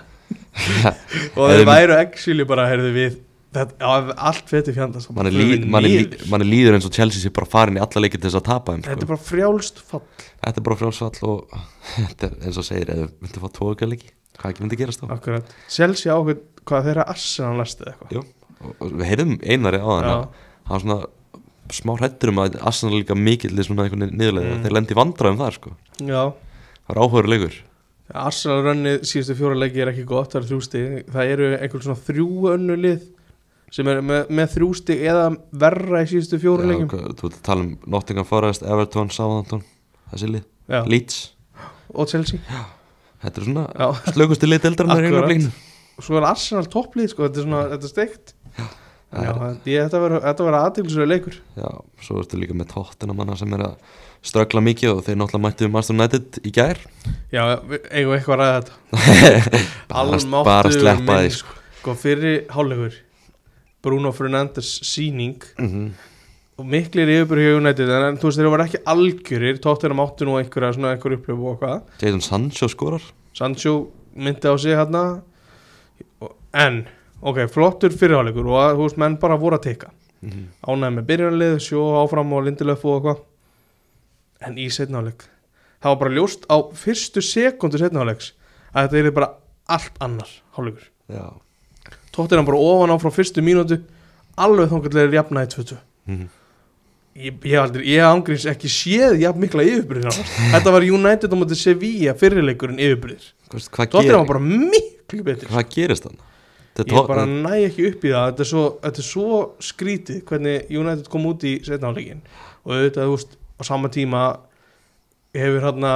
Og þeir væru actually bara heyrðu við allt feti fjandast mann er, líður eins og Chelsea sé bara farin í alla leikir til þess að tapa þeim þetta er sko. bara frjálst fall. Þetta er bara frjálsfall og þetta er eins og segir ef við myndum fá tóka leiki hvað ekki myndi gerast þá? Akkurat. Chelsea ákveð hvað þeirra Arsenal næstu eða og, og við heyrðum einari á þann hann var svona smá hrættur um að Arsenal er líka mikill einhvern niðurlega Mm. þeir lendi vandræðum þar sko. Já, það er áhugur leikur. Arsenal rönnið síðustu fjóra leiki er ekki gott, það eru þrjú stig. Það eru einhver svona þrjú önnu lið sem er með, með þrjú stig eða verra í síðustu fjóra Já, leikim hvað- þú ert að tala um Nottingham Forest, Everton, Southampton þessi lið, Já, Leeds? Og Chelsea. Þetta er svona Já, slökustu lið deildarinnar í Akkurat. augnablikinu. svo er Arsenal topplið sko, þetta er svona, þetta er steikt. Já, þetta verður aðtilsverður leikur. Já, svo ertu líka með tóttina manna sem er að ströggla mikið og þeir náttúrulega mættu við Master United í gær. Já, við eigum við eitthvað að ræða þetta. Bara, Almáttugur bara sleppa minn, sko. Fyrir hálfleikur Bruno Fernandes síning mm og miklir yfirbyrð hjá United en, þú veist þeir voru ekki algjörir. Tóttina máttu nú einhverja svona einhver upplöfu og hvað Jadon Sancho skorar. Sancho myndi á sig hérna. En ok, flottur fyrirháleikur og þú veist menn bara voru að teka. Mm -hmm. ánæði með byrjanlið, sjó áfram og Lindelöf og eitthvað. En í setnáleik það var bara ljóst á fyrstu sekundu setnáleiks að þetta er bara allt annar hálfleikur. Já tóttina bara ofan á frá fyrstu mínútu alveg þóngallega jafnaði 2-2 mm Ég, ég, aldrei, ég ángríns ekki séð jafn mikla yfirbyrðir Þetta var United á móti Sevilla fyrirleikurinn yfirbyrðir ger, var bara miklu betur. Hvað gerist þannig? Ég bara næ ekki upp í það. Þetta er svo, þetta er svo skrítið hvernig United kom út í setnáleikin og auðvitað, þú veist, á sama tíma hefur hérna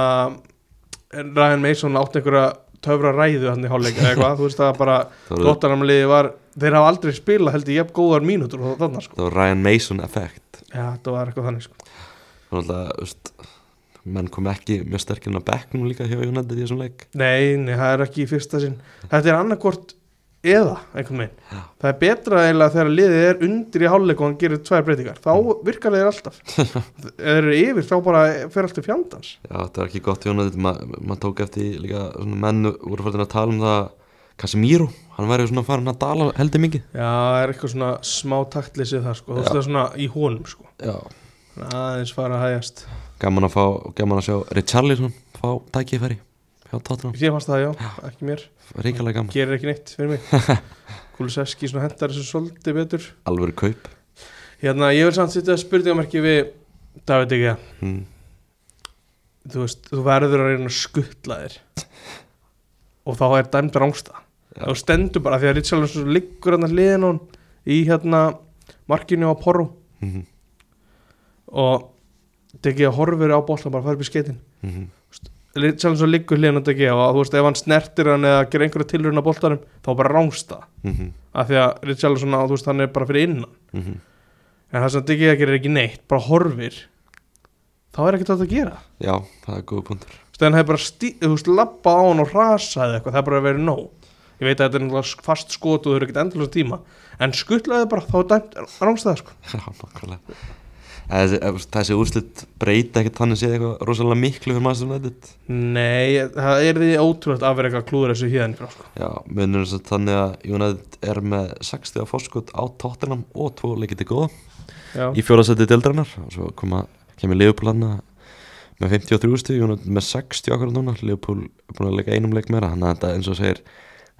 Ryan Mason átt einhverja töfra ræðu hann í hálfleik eða eitthvað, þú veist það bara Tottenham-liði var, þeir hafa aldrei spilað held ég jafn góðar mínútur og þarna sko. Það var Ryan Mason effekt Já, þetta var eitthvað þannig sko. Þannig að, þú veist menn kom ekki mjög sterkinn á bekknum líka hjá United í þessum leik. Nei, nei, það er ekki í fyrsta sinn. Þetta er annarkvort eða einhvern veginn. Já. Það er betra eiginlega þegar liðið er undir í hálfleik og hann gerir tvær breytingar. Þá virkar þeir alltaf. Þeir eru yfir þá bara fer alltaf fjandans. Já, þetta var ekki gott maður ma tók eftir líka svona menn voru færdin að tala um það Casemiro, hann væri svona farin að dala heldur mikið. Já, það er eitthvað svona smá taktleysið það sko, þú veist það er svona í honum sko. Já. Svona aðeins fara að hægjast. Gaman að fá, gaman að sjá Richarlison fá tækifæri hjá Tottenham Ríkalega gaman, Gerir ekki neitt fyrir mig. Kuliseski hendar þessu svolítið betur. Alveg kaup. Hérna, ég vil samt setja spurningamarki við David Igea mm. Þú veist, þú verður að reyna að skuttla þér. Og þá er dæmt rángsta Já. Þú stendur bara því að Richarlison liggur hann að liðin hún Í hérna markinu á Porro. Mm Og Igea horfir á boltan bara að fara upp í skeitin -hmm. Richarlison liggur hliðin á Igea Og þú veist, ef hann snertir hann eða gerir einhverja tilruna boltanum Þá bara rángsta Mm Af því að Richarlison, þú veist, hann er bara fyrir innan. -hmm. En það sem Igea gerir ekki neitt Bara horfir Þá er ekkert að gera. Já, það er góð punktur. Þegar hann hefði bara stí, þú veist, lappa á hann og rasa eða eitthvað, það er bara verið nóg. Ég veit að þetta er náttúrulega fast skot og þau eru ekkert endurlega tíma En skuttlaði bara, þá er dæmt rángstæða sko. Já, nokkulega þessi, þessi úrslit breyta ekkert þannig séð eitthvað rosalega miklu fyrir maður United? Nei, það er því ótrúlega að vera eitthvað klúður þessu híðan frá sko. Já, munur þess að þannig að United er með 60 fórskot á Tottenham og tvo leikið til góða Já, í fjóðarsætti deildarinnar. Og svo koma, kemur Liverpool hana með 53 stíð, United með 60 akkur núna, Liverpool er búin að leika einum leik meira þannig að þetta eins og segir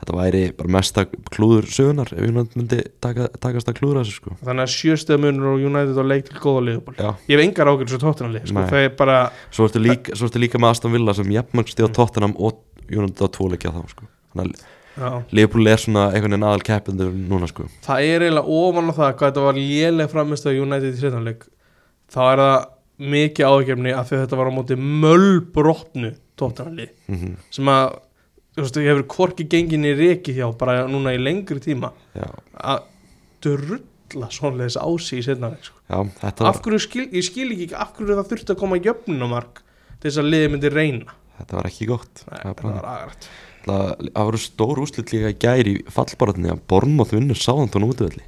þetta væri bara mesta klúður sögunar ef United myndi taka, takast að klúðra þessu sko. Þannig að sjöstöða munur og United og leik til góða liðból Ég hef engar ágjörð svo tóttunarlið sko, það er bara, svo ertu líka, líka með Aston Villa sem jafnmörg stíð á Tottenham og United á tvo leikja þá sko. Þannig að Liverpool er svona einhvern veginn aðal keppendur núna sko. Það er eiginlega ofan á það hvað þetta var léleg framistöð United í sértanleik þá er það mikið ágjörni að þetta var á móti mölbrotnu tóttunarlið mm sem að þú veist, ég hefur hvorki gengin í reki hjá bara núna í lengri tíma. Já, að drulla svonleis á sig í setna sko. af hverju skil, ég skil ekki af hverju það þurfti að koma jöfnumark til þess að liði myndi reyna? Þetta var ekki gott. Nei, Það var var Það það voru stór úslit líka í gæri í fallbaratinni að Bornmoth vinnur sáðantón útvöldi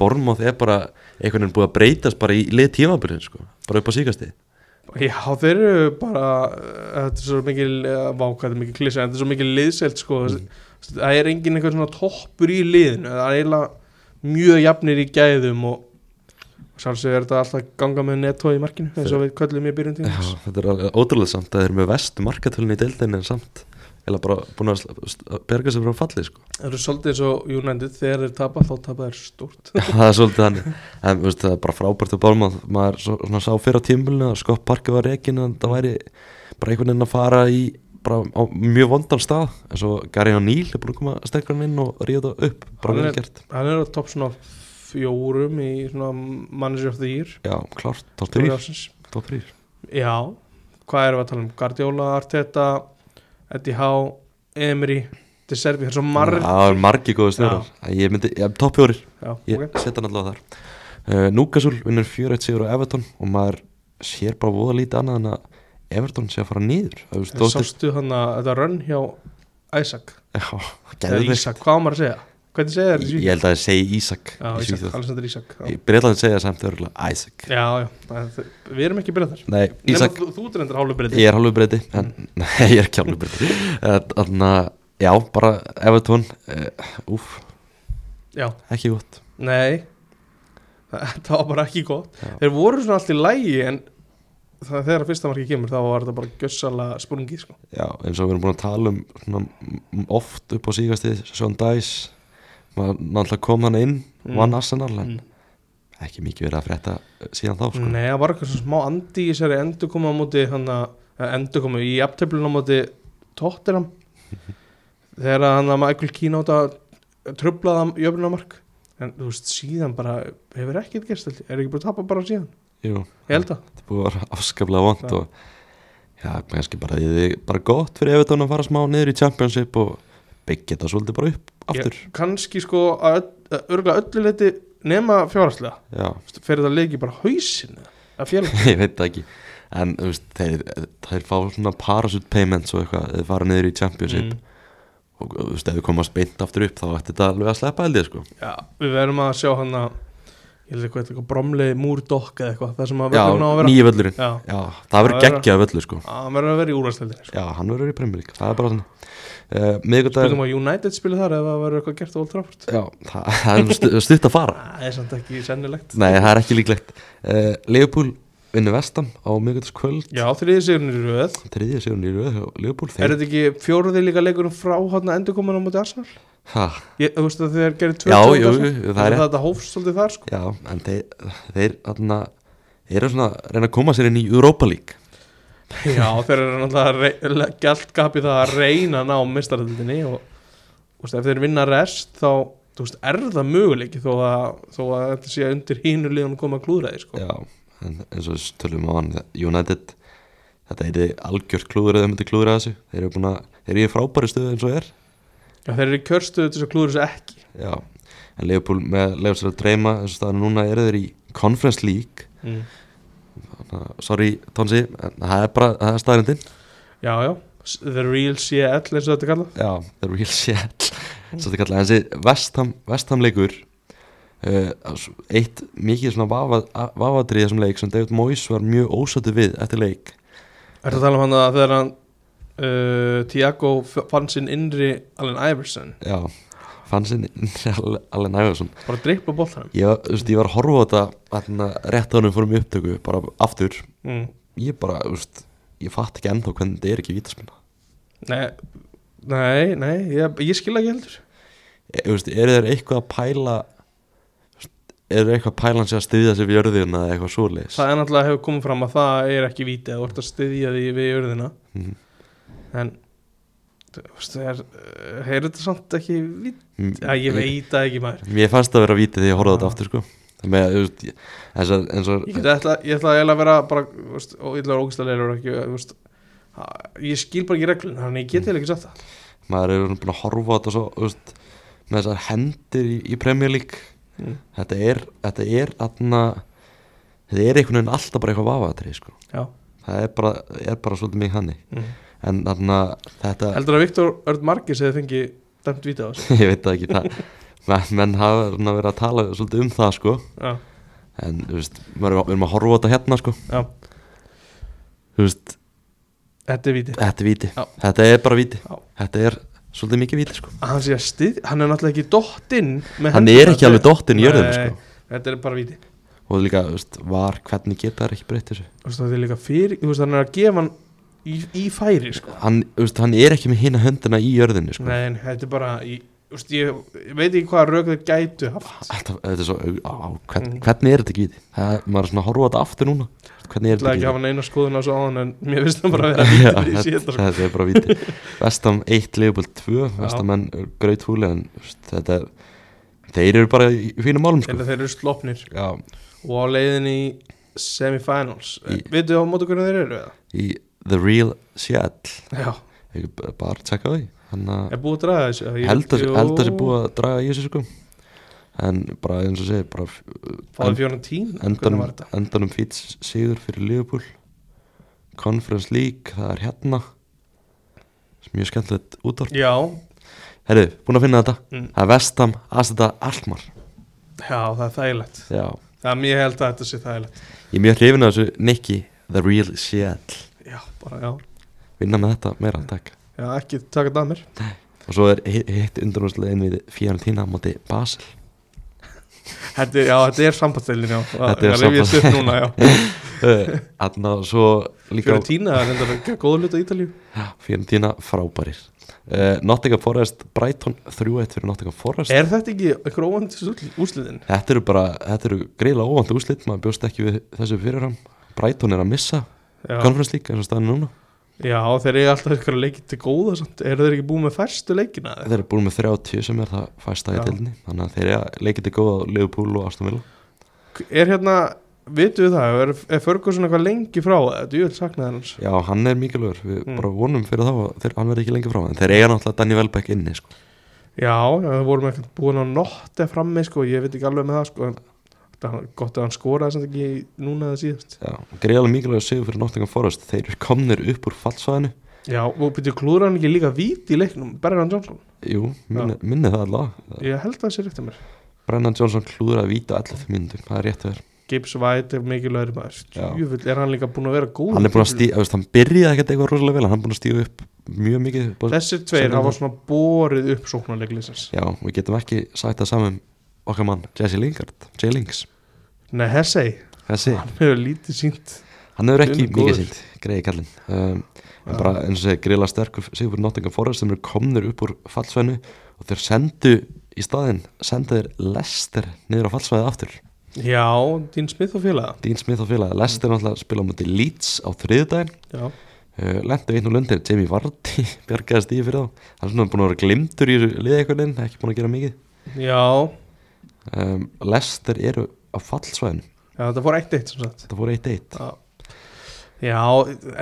Bornmoth er bara einhvern veginn búið að breytast bara í lið tímabilið sko, bara upp á síkasti Já þeir eru bara þetta er svo mikil, vákað er mikil klisa þetta er svo mikil liðselt sko Mm. það er engin einhvern svona toppur í liðinu það er eiginlega mjög jafnir í gæðum og sjálfsög er þetta alltaf ganga með netto í markinu eins og við köllum í byrjun tíma þetta er ótrúlega samt að þeir eru með vestu markatölun í deildinni en samt eða bara búin að að berga sér frá falli sko. Það eru svolítið eins og United þegar þeir tapa þá tapa þeir stórt. Já, það er svolítið þannig. En veist, það er bara frábært að Bornmoth maður svo, svona sá fyrir á tímulinu að Scott Parker var reikin að það væri bara einhvern veginn að fara í bara á mjög vondan stað. Eins og Gary O'Neill er búin að koma sterkur inn og ríða það upp, bara Hann vel er- gert. Hann er á topp svona fjórum í svona manager of the year. Já, klárt, top fjóri 3 ársins. Top 3 Já, hvað erum við að tala um? Guardiola, Arteta, Eddie Howe, Emery De Serbi, það er svo marg Það er margi góði stjórar. Ég myndi, já, top 4 Já, Ég ok. setja hann allavega þar. Uh, Núkasúl vinnur 4-1 sigur á Everton og maður sér bara voða lítið annað en að Everton sé að fara niður. Það sástu hann að þetta run hjá Isaac? Já, Eða. Ísak, hvað á maður að segja? Hvernig segja þér Ég held að það segi Ísak í Ísak, Ísak Breitland segja samt örgulega Isaac. Já, já, það- við erum ekki þar Nei, Ísak Ísak, Þú, þú drendur hálfu byrjað ég er hálfur breyti en, Nei, ég er ekki hálfur breyti Þannig að, já, bara Everton uh, Úf, Já, ekki gott. Nei. Það var bara ekki gott. Já. Þeir voru svona allt í lægi en það, þegar fyrsta marki kemur þá var þetta bara gjössalega sprungi sko. Já, eins og við erum búin að tala um svona, oft upp á síkasti Sean Dice maður kom hann inn Mm. vann Arsenal en Mm. ekki mikið verið að frétta síðan þá sko. Nei, það var eitthvað smá andi í þessari endurkomu á móti hann að endurkomu í aftöflun á móti Tottenham. Þegar hann að Michael Keane átt að trublaða jöfnumark en þú veist síðan bara hefur ekkert gerst er ekki búin að tapa bara síðan? Jú, ég held að. Þetta búið að vera afskaplega vond og já, kannski bara, því- bara gott fyrir Everton að fara smá niður í Championship og byggja þetta svolítið bara upp aftur. ég, kannski sko að að örgulega öllu leiti nema fjárhagslega. Já, fyrir það leiki bara hausin að ég veit það ekki. En veist, þeir, þeir fá svona parachute payments og eitthvað þeir fara niður í Championship. Mm. og þú veist, ef við komast beint aftur upp þá ætti þetta alveg að sleppa held ég sko. Já, við verðum að sjá hann að ég held eitthvað, eitthvað bromli múrdokk eða eitthvað það sem að Já, verðum á að vera. nýja völlurinn. Já, Já, það verður verður- geggjað völlur sko. Hann verður að vera í úrvarsleildinni sko. Já, hann verður í Premier League, það er bara svona uh, Spilum að United spilir þar það verður eitthvað gert á Old Trafford? Já, það, það er stu, stutt að fara. Það er samt ekki sennilegt. Nei, það er ekki líklegt. Uh, Leopold vinnu vestam á miðgutaskvöld Já, þriði sigurinn í röð. Þriðja sigurinn í röð Liverpool Er þeir, þetta ekki fjóruði líka leikurinn frá hann endur komin á móti Arsenal? Ég, þú veist að þeir gerir tvö Já, á jú, það er. Þetta hófst svolítið þar sko. Já, en þeir þeir þarna eru svona að reyna að koma sér inn í Europa League Já, þeir eru náttúrulega gælt gapið það að reyna að ná mistaröldinni og veist, ef þeir vinna rest þá veist, er það möguleiki þó að, þó að þetta sé að undir hínu liðan koma því sko. já, en eins og tölum á hann United þetta er algjört eða myndi klúður að þessu þeir eru búin að, þeir eru í frábæri stöðu eins og er Já, þeir eru í kjörstöðu til að klúðra þessu ekki já, en Liverpool með sér að dreyma eins og staðan núna eru þeir í Conference League mm. Sorry Tonsi, en það er bara það er staðarindin Já, já, the real CL eins og þetta kalla Já, the real shit Svo þetta kallaði þessi Vestham, Vestham leikur uh, Eitt mikið svona í þessum leik sem David Moyes var mjög ósötu við eftir leik. Er það að tala um hann að þegar hann uh, Tiago f- fann sinn innri Allen Iverson? Já, fann sinn Allen Iverson bara að drippla boltanum. Ég, ég var að horfa á þetta þarna, rétt á hann fórum í upptöku bara aftur. Mm. Ég bara, veist, ég fatt ekki ennþá hvernig þetta er ekki vítaspinna Nei, nei, nei ég, ég skil ekki heldur. Ég- Þú veist, eru þeir eitthvað að pæla eru þeir eitthvað að pæla hans að styðja sig við jörðina eða eitthvað svoleiðis? Það er náttúrulega hefur komið fram að það er ekki víti að ert að styðja því við jörðina. Mhm. en það er, er þetta samt ekki víti? Mm, ég veit það ekki maður. Mér fannst að vera vítið þegar ég horfði á þetta aftur sko. Með, veist, ég- eins og, eins og Ég, ætla, ég ætla eiginlega að vera bara veist, og ég ætla að vera ha- ég skil bara ekki reglun þannig ég get eða ekki sagt það. Maður er búin að horfa á þetta svo, veist, með þessar hendir í, í Premier League. Mm. Þetta er, þetta er aðna Þetta er einhvern veginn alltaf bara eitthvað vafaðatri sko. Það er bara, er bara svolítið mig hannig mm. En þarna, þetta, Heldur að Viktor Örd Margis hefði fengið dæmt víti á þessu? Ég veit það ekki það menn, menn hafa svona verið að tala svolítið um það sko. Já, En, þú veist, maður er, við erum að horfa á þetta hérna sko. Já, Þú veist, þetta er víti. Þetta er víti. Já. Þetta er bara víti. Já. Þetta er svolítið mikið víti sko. Hann sé að stið, hann er náttúrulega ekki dottinn með Hann hendurnar er ekki alveg dottinn í jörðinu Nei, sko. Þetta er bara víti. Og líka, þú veist, var, hvernig geta þær ekki breytt þessu? Þú veist, Það er líka fyrir, þú veist, hann er að gefa hann í, í færi sko. Hann, veist, hann er ekki með hina höndina í jörðinu sko Nei, þetta er bara þú veist, ég, ég veit ekki hvað rauk þeir gætu haft Þetta, þetta er svo, á, hvern, Mm. hvernig er þetta ekki? Það, maður er svona að horfa þetta aftur núna Hvernig Ég er ætla þetta ekki að ekki hafa neina skoðun á svo áðan en mér finnst það bara að vera víti í þetta, sko. þetta er bara víti Vestam 1, Leopold 2 Vestamenn grautfúli þetta þeir eru bara í fínum málum sko. Þeir, eru slopnir Já, og á leiðin í semifinals Vitið á mótu hvernig þeir eru eða? í The Real Seattle. Bara að tjekka á því að er búið að draga þessu? Held að jú, held að sé búið að draga í þessu sko. En bara eins og Fáðu fjóran tím, hvernig endanum, endanum fýts sigur fyrir Liverpool. Conference League það er hérna. Mjög skemmtilegt Já, Herru, búin að finna þetta. Mm. Það er Vestam, Aseta, Alkmaar. Já, það er þægilegt. Já, Það er mjög held að þetta sé þægilegt. Ég er mjög hrifin af þessu Nicky, The Real Seattle Já, bara já. Vinna með þetta meira, takk. Já, ekki taka þetta að mér. Og svo er hi- hitt undanúrslega við Fiorentina á móti Basel. Þetta, er- Já, þetta er sambandsdeilin, já. Þetta er rifjast upp núna, já. Þannig að svo líka það er enda að gera góða hluta í Ítalíu. Fiorentina frábærir. Uh, Nottingham Forest, Brighton 3-1 fyrir Nottingham Forest. Er þetta ekki einhver óvandi úsliðin? Þetta eru bara, þetta eru greiðlega óvandi úslit maður bjóst ekki við þessu fyrirfram Brighton er að missa Conference League eins og staðinu núna já þeir eru alltaf eitthvað leikið til góða samt. Eru þeir ekki búið með færstu leikina? Þeir eru búin með 30 sem er það fæsta í tildinni Þannig að þeir eru leikið til góða á Liverpool og Aston Villa Er hérna, vitum við það Er, er Ferguson eitthvað lengi frá það? Þetta er jöld saknað hans Já, hann er mikilvægur, við Mm. bara vonum fyrir þá þeir, hann verði ekki lengi frá En þeir eiga náttúrulega Danny Welbeck inni sko. Já, við vorum eitthvað búin að notta frammi sko, ég veit ekki alveg með það sko það gott að hann skoraði sem ekki núna eða síðast. Já, greiðlega mikilvægur sigur fyrir Nottingham Forest. Þeir komnir upp úr fallsvæðinu. Já, og byrju klúður hann ekki líka víti í leiknum? Brennan Johnson, Jú, minni, minni það allavega. Ég held að það sé rétt að mér. Brennan Johnson klúður að víta 11 mínútur, það er rétt að vera Gibbs White er mikilvægur maður. Er hann líka búin að vera góð Hann er búin að stíða, hann byrjaði ekkert eitthvað rosalega vel Hann er búin að stíða upp mjög mikið. Þessir tveir hafa svona borið upp sóknarleiklisins Já, við getum ekki sagt það saman okkar mann Jesse Lingard, Jay Links Nei, Þessi, hann hefur lítið sínt hann hefur ekki mikið sínt Greiði kallinn. Um, En bara eins og segja grila sterkur Sigur Nottingham Forest sem eru komnir upp úr fallsvæðinu Og þeir sendu í staðinn Sendu þeir Lester niður á fallsvæðið aftur. Já, Dín Smith og félaga Dean Smith og félaga Lester náttúrulega spila á múti Leeds á þriðudaginn já, uh, Lendu einn og lundir Jamie Vardy bjargaðist í fyrir þá. Hann er svona búin að vera glimtur í eitthvað Ekki búin að gera mikið. Já, um, Lester eru á fallsvæðinu. Já þetta fór eitt eitt sem sagt. Það fór 1-1 Já, já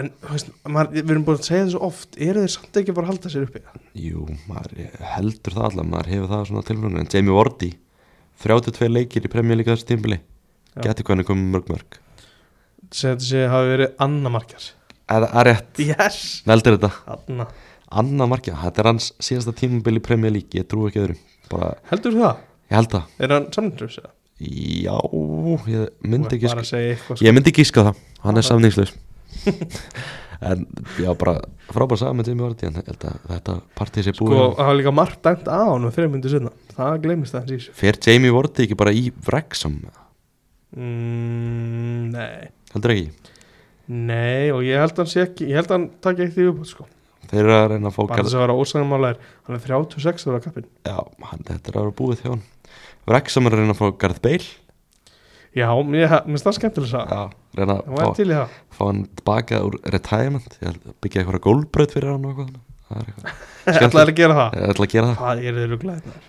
en veist, maður, við erum búin að segja þessu oft eru þeir samt ekki bara að halda sér uppi? Jú, maður heldur það allavega Maður hefur það svona tilfæðan En Jamie Vardy 32 leikir í League þessu tímbili. Geti hvernig komið mörg mörg. Sem þetta sé hafi verið Anna Markjar. Er það rétt? yes, Veldur þetta? Anna. Anna Markja, þetta er hans síðasta tímabili í League Ég trú ekki öðru. Bara, heldur það, ég held það. Er hann samningslaus eða? Já, ég myndi ekki eitthvað sko. Ég myndi gíska það, hann er samningslaus. En já, bara frábær saga með Jamie Vardy En ég held að þetta partí sé búið sko, það var líka margt dæmt á hann fyrir myndu sinna, það gleymist það hans í þessu. Fer Jamie Vardy ekki bara í Wrexham mm, nei. Heldur ekki? Nei, og ég held að hann sé ekki ég held að hann takja eitt í upp sko. Þeir eru að reyna að fá bara þess að vera ósæðumála hann er 36 ára kappin Já, hann, þetta er að vera búið hann Wrexham er að reyna að fá Garð Bale. Já, mér finnst það skemmtilega að Já, reyna það að fá, það. fá hann tilbaka úr retirement. Byggja eitthvað gólbraut fyrir hann og eitthvað. Það er eitthvað ég ætlaði að gera það? Ég ætla að gera það. Hvað er þeir ruglaðið Eh,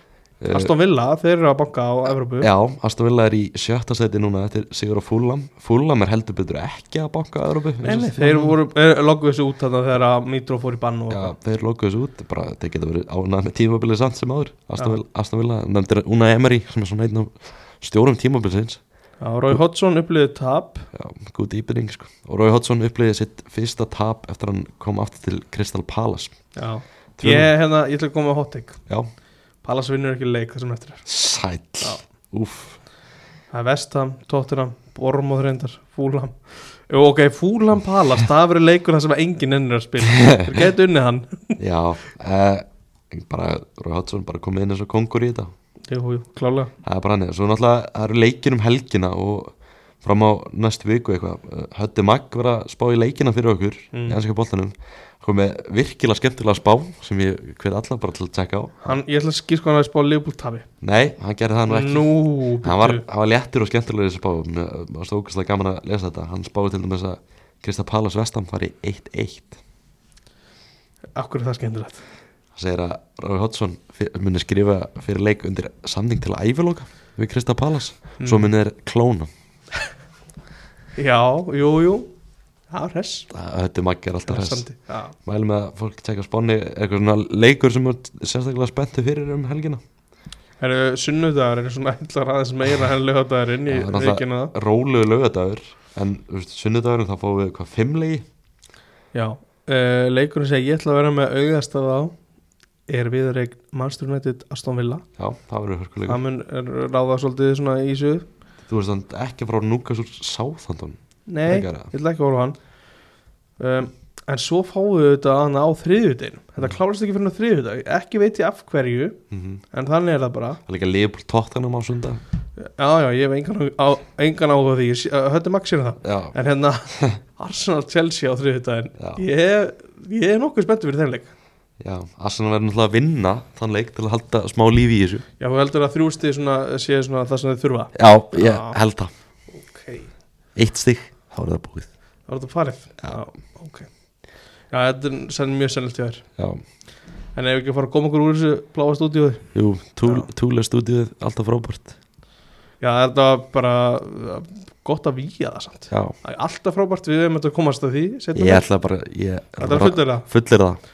Aston Villa, þeir eru að banka á Evrópu. Já, Aston Villa er í sjötta seti núna er Sigur á Fulham. Fulham er heldur betur ekki að banka að Európu Nei, þeir voru, eh, loguðu þessu út þegar að Mitro fór í bann og Já, þeir lokuðu þessu út bara, Þeir geta verið ánað með tímabilið samt sem áður. Aston Villa, Aston Villa nefndir Una Emery sem er svona einn af stjórum tímabilisins Já, Rói Hodgson upplýði tap. Já, góð íbyrning sko. og Rói Hodgson upplýði sitt fyrsta tap eftir að hann kom aftur til Crystal Palace. Já, ég, hérna, ég Pallas vinnur ekki leik það sem eftir. Sæll. Já. Úff, Það er Vestham, Tottenham, Bormóð reyndar, Fúlham Jú, ok, Fúlham Pallas, það verður leikur það sem enginn ennur að spila. Þeir geti unnið hann. Já eh, bara Rói Hodgson bara komið inn eins og kongur í þetta. Jú, jú, klálega. Það er bara hann Svo náttúrulega það eru leikir um helgina og fram á næstu viku eitthvað. Eh, Hötti Magg var að spá í leikina fyrir okkur Mm. í ennska boltanum kom með virkilega skemmtilega spá sem ég hvet alla bara til að tjekka á. Hann, Ég ætla að skýr sko hann að spá tabi Nei, hann gerði það nú ekki. Nú, hann var, bíddu. hann var léttur og skemmtilega í þessu spá. Mér var stókastlega gaman að lesa þetta. Hann spáði til dæmis að Krista Palas Vestam fari 1-1 Akkur er það skemmtilegt? Hann segir að Ráði Hoddsson muni skrifa fyrir leik undir samning til að æfiloka við Krista Palas svo Mm. muni þeir klóna. Já, jú, jú Það er hress. Þetta er alltaf hress. Hressandi, Já, mælum með að fólk tjekka spáni eitthvað svona leikur sem er sérstaklega spenntu fyrir um helgina. Það eru sunnudagar er svona ætlar aðeins meira en lögadagurinn í Já, það er það rólegu lögadagur en sunnudagurinn þá fáum við hvað fimm leiki? Já, uh, leikurinn sem ég ætla að vera með auðast á er viðreik United Aston Villa. Já, það verður hörkuleikur Það mun ráða svolítið svona í suð þú veist þannig ekki frá núkas úr Sáþandun Nei, ég ætla ekki að horfa á hann. Um, En svo fáum við þetta hana á þriðjudegin Þetta klárast ekki fyrir á þriðjudag. Ekki veit ég af hverju mm En þannig er það bara. Það er líka Leopold Tottenham á sundag Já, já, ég hef engan, á, engan áhuga því. Höttu Max sér það. Já, En hérna, Arsenal Chelsea á þriðjudagin Já. ég, ég er nokkuð spenntur fyrir þeim leik. Já, Arsenal verður náttúrulega að vinna þann leik til að halda smá lífi í þessu. Já, þú heldur að þrjústi svona, sé svona það sem þið þurfa? Já, ég held það. Eitt stig, þá er það búið. Það var þetta farið? Já, ok. Já, þetta er senn mjög sennilegt hjá þér. Já, En ef við ekki fara að koma okkur úr þessu bláa stúdíóði jú, túl, Já. túle stúdíuð alltaf frábært. Já, þetta var bara gott að víja það samt. Já, Það er alltaf frábært við hefum þetta komast að því ég ætla bara ég, Þetta er fullir það fullir það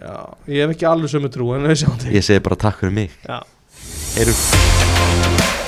Já, ég hef ekki alveg sömu trú en við sjáum til. Ég segi bara takk fyrir mig. Já. Heyrum